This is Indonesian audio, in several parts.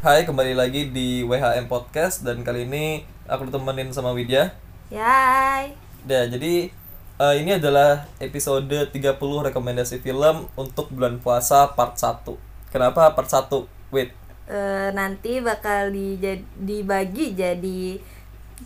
Hai, kembali lagi di WHM Podcast dan kali ini aku ditemenin sama Widya. Yay. Ya, jadi eh, ini adalah episode 30 rekomendasi film untuk bulan puasa part 1. Kenapa part 1? Wait. Eh, nanti bakal dija- dibagi jadi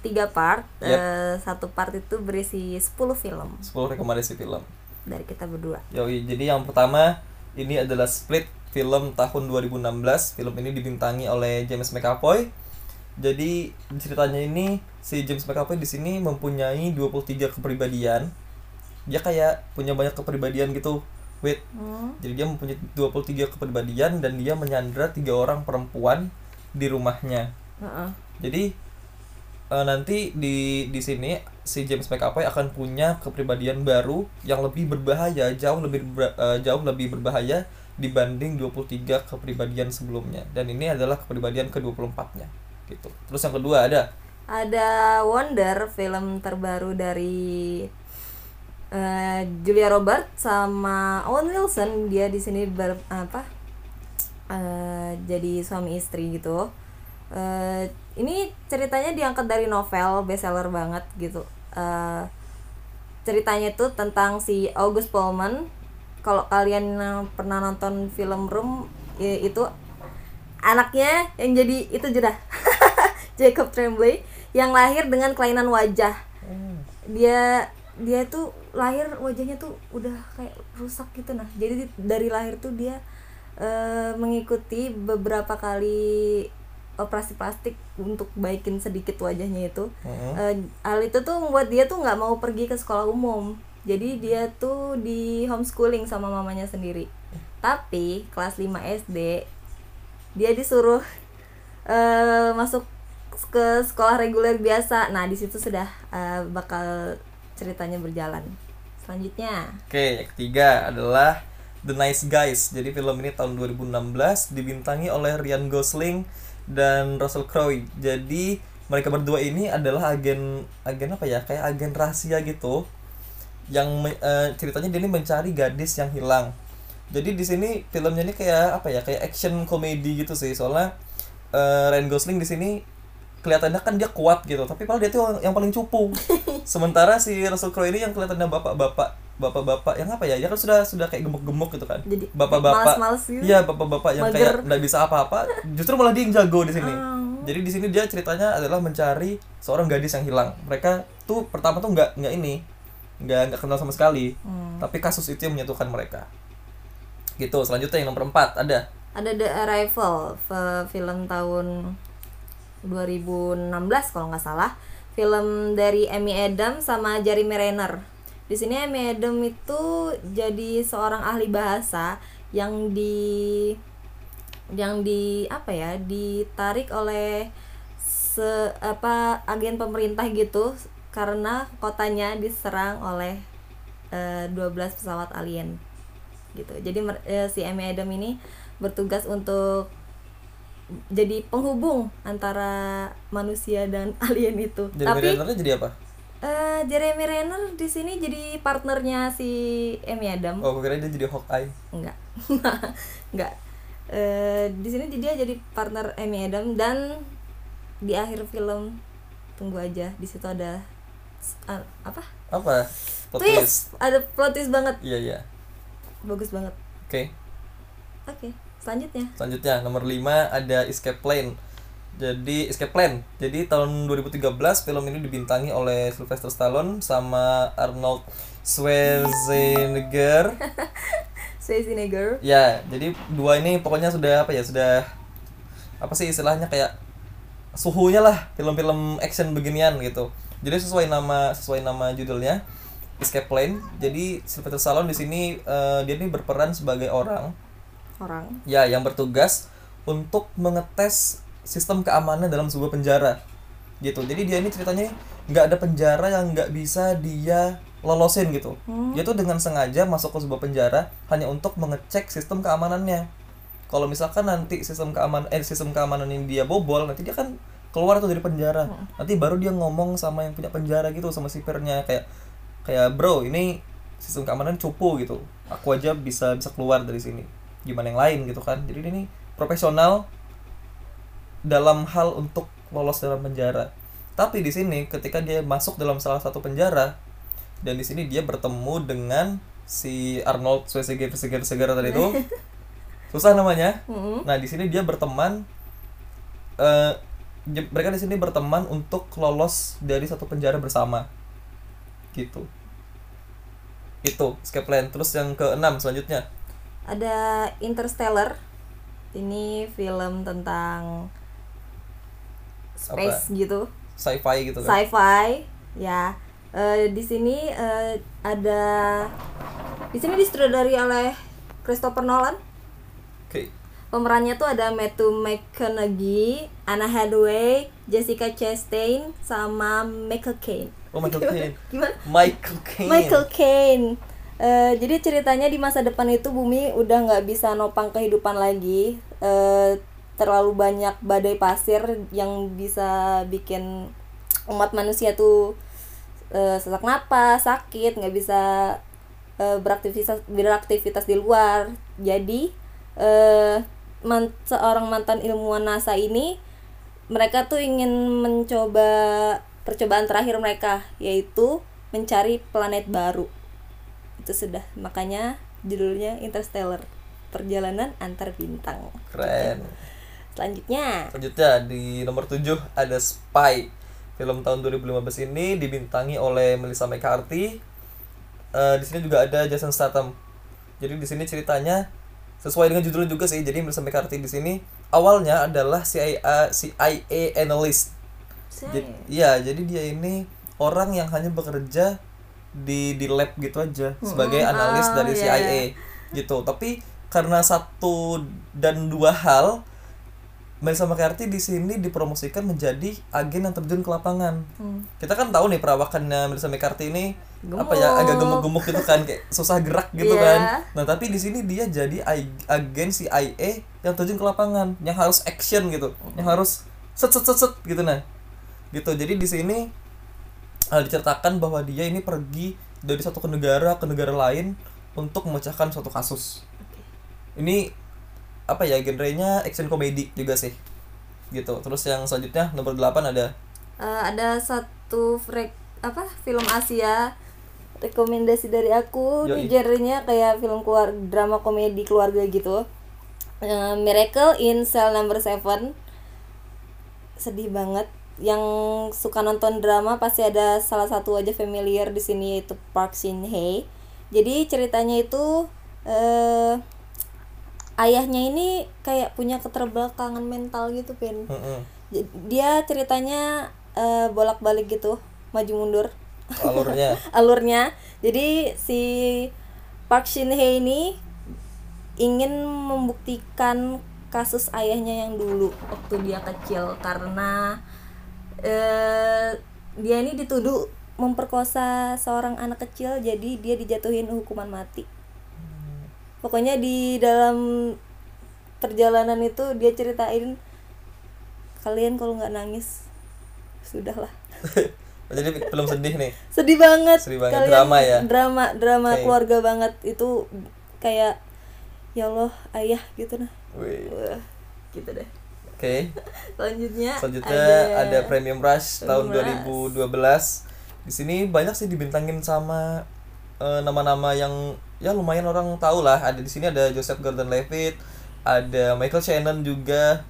tiga part. Yep. Eh, satu part itu berisi 10 film 10 rekomendasi film. dari kita berdua. Yoi, jadi yang pertama ini adalah Split film tahun 2016. Film ini dibintangi oleh James McAvoy. Jadi ceritanya ini si James McAvoy di sini mempunyai 23 kepribadian. Dia kayak punya banyak kepribadian gitu. Wait, Hmm. jadi dia mempunyai 23 kepribadian dan dia menyandra tiga orang perempuan di rumahnya. Heeh. Jadi eh, nanti di di sini si James McAvoy akan punya kepribadian baru yang lebih berbahaya, jauh lebih ber- eh, jauh lebih berbahaya dibanding 23 kepribadian sebelumnya. Dan ini adalah kepribadian ke-24-nya gitu. Terus yang kedua ada Ada Wonder film terbaru dari eh, Julia Roberts sama Owen Wilson. Dia di sini ber apa? eh, jadi suami istri gitu. Eh, ini ceritanya diangkat dari novel bestseller banget gitu. Eh, ceritanya itu tentang si August Pullman. Kalau kalian pernah nonton film Room ya itu anaknya yang jadi itu juga Jacob Tremblay yang lahir dengan kelainan wajah. Dia dia tuh lahir wajahnya tuh udah kayak rusak gitu nah. Jadi di- dari lahir tuh dia eh, mengikuti beberapa kali operasi plastik untuk baikin sedikit wajahnya itu. Mm-mm. Eh, hal itu tuh membuat dia tuh nggak mau pergi ke sekolah umum jadi dia tuh di homeschooling sama mamanya sendiri tapi kelas 5 SD dia disuruh eh masuk ke sekolah reguler biasa nah di situ sudah eh, bakal ceritanya berjalan selanjutnya Oke, yang ketiga adalah The Nice Guys. Jadi film ini tahun 2016 dibintangi oleh Ryan Gosling dan Russell Crowe. Jadi mereka berdua ini adalah agen agen apa ya? Kayak agen rahasia gitu. Yang eh, ceritanya dia ini mencari gadis yang hilang. Jadi di sini filmnya ini kayak apa ya? Kayak action komedi gitu sih. Soalnya eh, Ryan Gosling di sini kelihatannya kan dia kuat gitu, tapi padahal dia tuh yang, yang paling cupu. Sementara si Russell Crowe ini yang kelihatannya bapak-bapak, bapak-bapak yang apa ya? Dia kan sudah sudah kayak gemuk-gemuk gitu kan. Bapak-bapak. gitu. Iya, bapak-bapak yang Mager. kayak nggak bisa apa-apa, justru malah dia yang jago di sini. Oh. Jadi di sini dia ceritanya adalah mencari seorang gadis yang hilang. Mereka tuh pertama tuh nggak nggak ini, nggak nggak kenal sama sekali. Hmm. Tapi kasus itu yang menyatukan mereka. Gitu. Selanjutnya yang nomor 4 ada ada The Arrival film tahun 2016 kalau nggak salah film dari Amy Adams sama Jeremy Renner di sini Amy Adams itu jadi seorang ahli bahasa yang di yang di apa ya ditarik oleh se apa agen pemerintah gitu karena kotanya diserang oleh eh, 12 pesawat alien gitu. Jadi eh, si Amy Adam ini bertugas untuk jadi penghubung antara manusia dan alien itu. Jadi tapi Rennernya jadi apa? eh, Jeremy Renner di sini jadi partnernya si Amy Adam Oh, kira dia jadi Hawkeye. enggak. Enggak. Eh, di sini dia jadi partner Amy Adam dan di akhir film tunggu aja di situ ada a- apa Apa? Plot twist. twist. ada plot twist banget Iya, iya. bagus banget Oke. oke selanjutnya Selanjutnya nomor 5 ada Escape Plan. Jadi Escape Plan. Jadi tahun 2013 film ini dibintangi oleh Sylvester Stallone sama Arnold Schwarzenegger. Schwarzenegger ya, jadi dua ini pokoknya sudah apa ya? Sudah apa sih istilahnya kayak suhunya lah film-film action beginian gitu. Jadi sesuai nama sesuai nama judulnya Escape Plan. Jadi Sylvester Stallone di sini eh, dia ini berperan sebagai orang. Orang. Ya yang bertugas untuk mengetes sistem keamanan dalam sebuah penjara. Gitu. Jadi dia ini ceritanya nggak ada penjara yang nggak bisa dia lolosin gitu. Dia tuh dengan sengaja masuk ke sebuah penjara hanya untuk mengecek sistem keamanannya. Kalau misalkan nanti sistem keamanan eh sistem keamanan ini dia bobol nanti dia kan keluar tuh dari penjara. Nanti baru dia ngomong sama yang punya penjara gitu sama sipirnya. Kayak kayak bro ini sistem keamanan cupu gitu. Aku aja bisa bisa keluar dari sini. Gimana yang lain gitu kan. Jadi ini profesional dalam hal untuk lolos dalam penjara. Tapi di sini ketika dia masuk dalam salah satu penjara dan di sini dia bertemu dengan si Arnold Schwarzenegger Schwarzenegger tadi itu. Susah namanya. Mm-mm. Nah, di sini dia berteman j- mereka di sini berteman untuk lolos dari satu penjara bersama. Gitu. Itu escape plan. Terus yang keenam selanjutnya. ada Interstellar ini film tentang space gitu Sci-fi gitu kan. sci-fi ya Eh, di sini eh, ada di sini disutradari oleh Christopher Nolan Oke. Pemerannya tuh ada Matthew McConaughey, Anna Hathaway, Jessica Chastain, sama Michael Caine. Oh, Michael Caine. Gimana? Michael Caine. Michael Caine. Eh, jadi ceritanya di masa depan itu bumi udah nggak bisa nopang kehidupan lagi. Eh, terlalu banyak badai pasir yang bisa bikin umat manusia tuh eh, sesak napas, sakit, nggak bisa eh, beraktivitas beraktivitas di luar. Jadi eh, man- seorang mantan ilmuwan NASA ini mereka tuh ingin mencoba percobaan terakhir mereka yaitu mencari planet baru itu sudah makanya judulnya Interstellar perjalanan antar bintang Keren. selanjutnya Selanjutnya di nomor 7 ada Spy. Film tahun 2015 ini dibintangi oleh Melissa McCarthy. Eh, di sini juga ada Jason Statham. Jadi di sini ceritanya sesuai dengan judulnya juga sih. Jadi Melissa McCarthy di sini awalnya adalah CIA CIA analyst. Jadi, iya, jadi dia ini orang yang hanya bekerja di di lab gitu aja sebagai Mm-mm. analis Oh, dari CIA iya. gitu. Tapi karena satu dan dua hal Melissa McCarthy di sini dipromosikan menjadi agen yang terjun ke lapangan. Hmm. Kita kan tahu nih perawakannya Melissa McCarthy ini apa Gemuk. ya agak gemuk-gemuk gitu kan kayak susah gerak gitu Iya. kan. Nah, tapi di sini dia jadi ag- agen CIA yang terjun ke lapangan, yang harus action gitu, yang harus set set set set gitu nah. Gitu. Jadi di sini uh, diceritakan bahwa dia ini pergi dari satu ke negara ke negara lain untuk memecahkan suatu kasus. Ini apa ya genrenya action komedi juga sih. Gitu. Terus yang selanjutnya nomor 8 ada Eh, ada satu frek apa film Asia rekomendasi dari aku Yoi. ini genrenya kayak film keluar drama komedi keluarga gitu Eh, Miracle in Cell Number 7 sedih banget yang suka nonton drama pasti ada salah satu aja familiar di sini yaitu Park Shin Hye jadi ceritanya itu eh ayahnya ini kayak punya keterbelakangan mental gitu Pin Mm-mm. J- dia ceritanya eh, bolak-balik gitu maju mundur alurnya. alurnya jadi si Park Shin Hye ini ingin membuktikan kasus ayahnya yang dulu waktu dia kecil karena eh, dia ini dituduh memperkosa seorang anak kecil jadi dia dijatuhin hukuman mati pokoknya di dalam perjalanan itu dia ceritain kalian kalau nggak nangis sudahlah Jadi film sedih nih. sedih banget Sedih banget. Drama ya? drama drama Oke. keluarga banget itu kayak ya Allah ayah gitu nah Wih. Wah, gitu deh Oke. selanjutnya Selanjutnya ada, Premium Rush tahun Premium 2012. Di sini banyak sih dibintangin sama eh, nama-nama yang ya lumayan orang tahu lah. Ada di sini ada Joseph Gordon-Levitt, ada Michael Shannon juga.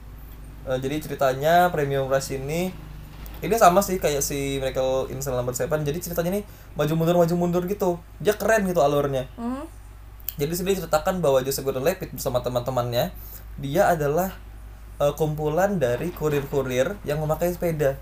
Eh, jadi ceritanya Premium Rush ini ini sama sih kayak si Michael in Cell Number 7. Jadi ceritanya nih maju mundur maju mundur gitu. Dia keren gitu alurnya. Hmm, Jadi di sini diceritakan bahwa Joseph Gordon-Levitt bersama teman-temannya dia adalah eh, kumpulan dari kurir-kurir yang memakai sepeda.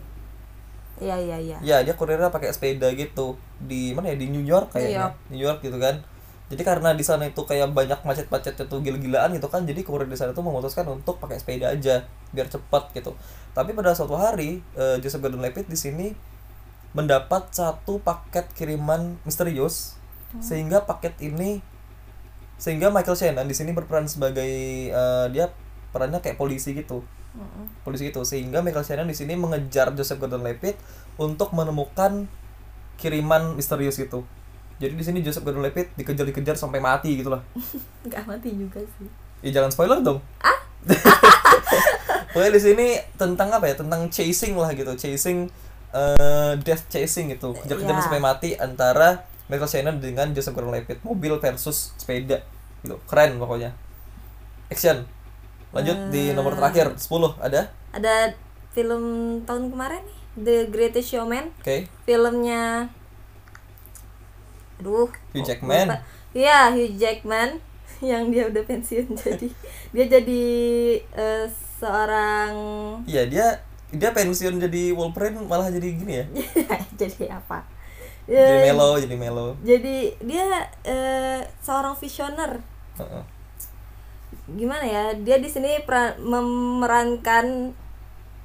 iya iya iya Ya, dia kurirnya pakai sepeda gitu di mana ya di New York New kayaknya. New York gitu kan. Jadi karena di sana itu kayak banyak macet-macetnya tuh gila-gilaan gitu kan, jadi kurir di sana tuh memutuskan untuk pakai sepeda aja biar cepat gitu. Tapi pada suatu hari eh, Joseph Gordon-Levitt di sini mendapat satu paket kiriman misterius sehingga paket ini sehingga Michael Shannon di sini berperan sebagai eh, dia perannya kayak polisi gitu Mm-mm. polisi itu sehingga Michael Shannon di sini mengejar Joseph Gordon-Levitt untuk menemukan kiriman misterius itu. Jadi di sini Joseph Gordon-Levitt dikejar-dikejar sampai mati gitu lah. mati juga sih. Ya jangan spoiler dong. pokoknya di sini tentang apa ya? Tentang chasing lah gitu. Chasing eh death chasing gitu. Kejar-kejaran Iya. sampai mati antara Michael Shannon dengan Joseph Gordon-Levitt. Mobil versus sepeda gitu. Keren pokoknya. Action. Lanjut di nomor Eh. terakhir. 10 ada? Ada film tahun kemarin nih, The Greatest Showman. oke. Filmnya Aduh, Hugh Jackman. Iya, Hugh Jackman yang dia udah pensiun jadi dia jadi eh, seorang iya dia dia pensiun jadi Wolverine malah jadi gini ya jadi apa? jadi Eh, melo jadi melo jadi dia eh, seorang visioner Heeh. gimana ya dia di sini memerankan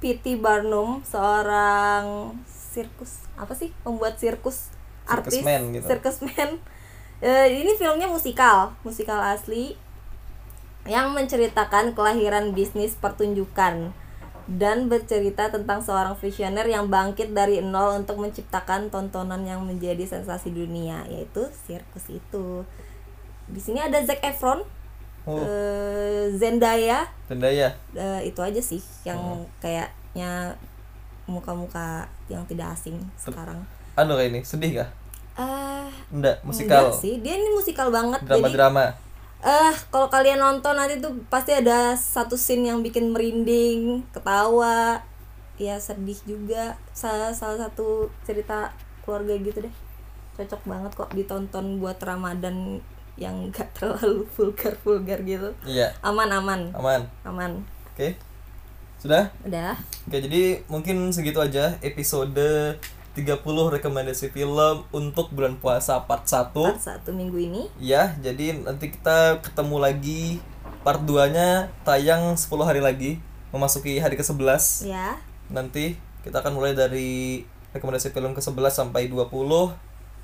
P.T. Barnum seorang sirkus apa sih pembuat sirkus artis Circusman gitu. circusman. Eh, ini filmnya musikal musikal asli yang menceritakan kelahiran bisnis pertunjukan dan bercerita tentang seorang visioner yang bangkit dari nol untuk menciptakan tontonan yang menjadi sensasi dunia yaitu sirkus itu. Di sini ada Zac Efron oh. eh, Zendaya. Zendaya. Eh, itu aja sih yang kayaknya muka-muka yang tidak asing sekarang anu kayak ini sedih kah eh enggak musikal. enggak sih. Dia ini musikal banget jadi drama-drama. Eh kalau kalian nonton nanti tuh pasti ada satu scene yang bikin merinding ketawa. Ya sedih juga. Salah salah satu cerita keluarga gitu deh. Cocok banget kok ditonton buat Ramadan yang gak terlalu vulgar vulgar gitu. Iya. Aman aman. Aman. Aman. Oke. Sudah? Udah. Oke, jadi mungkin segitu aja episode 30 rekomendasi film untuk bulan puasa part 1. part satu minggu ini Ya, jadi nanti kita ketemu lagi part 2-nya tayang 10 hari lagi memasuki hari ke-11. ya Nanti kita akan mulai dari rekomendasi film ke-11 sampai 20.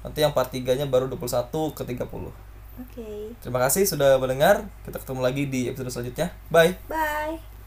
Nanti yang part 3-nya baru 21 ke 30. oke Terima kasih sudah mendengar. Kita ketemu lagi di episode selanjutnya. Bye. bye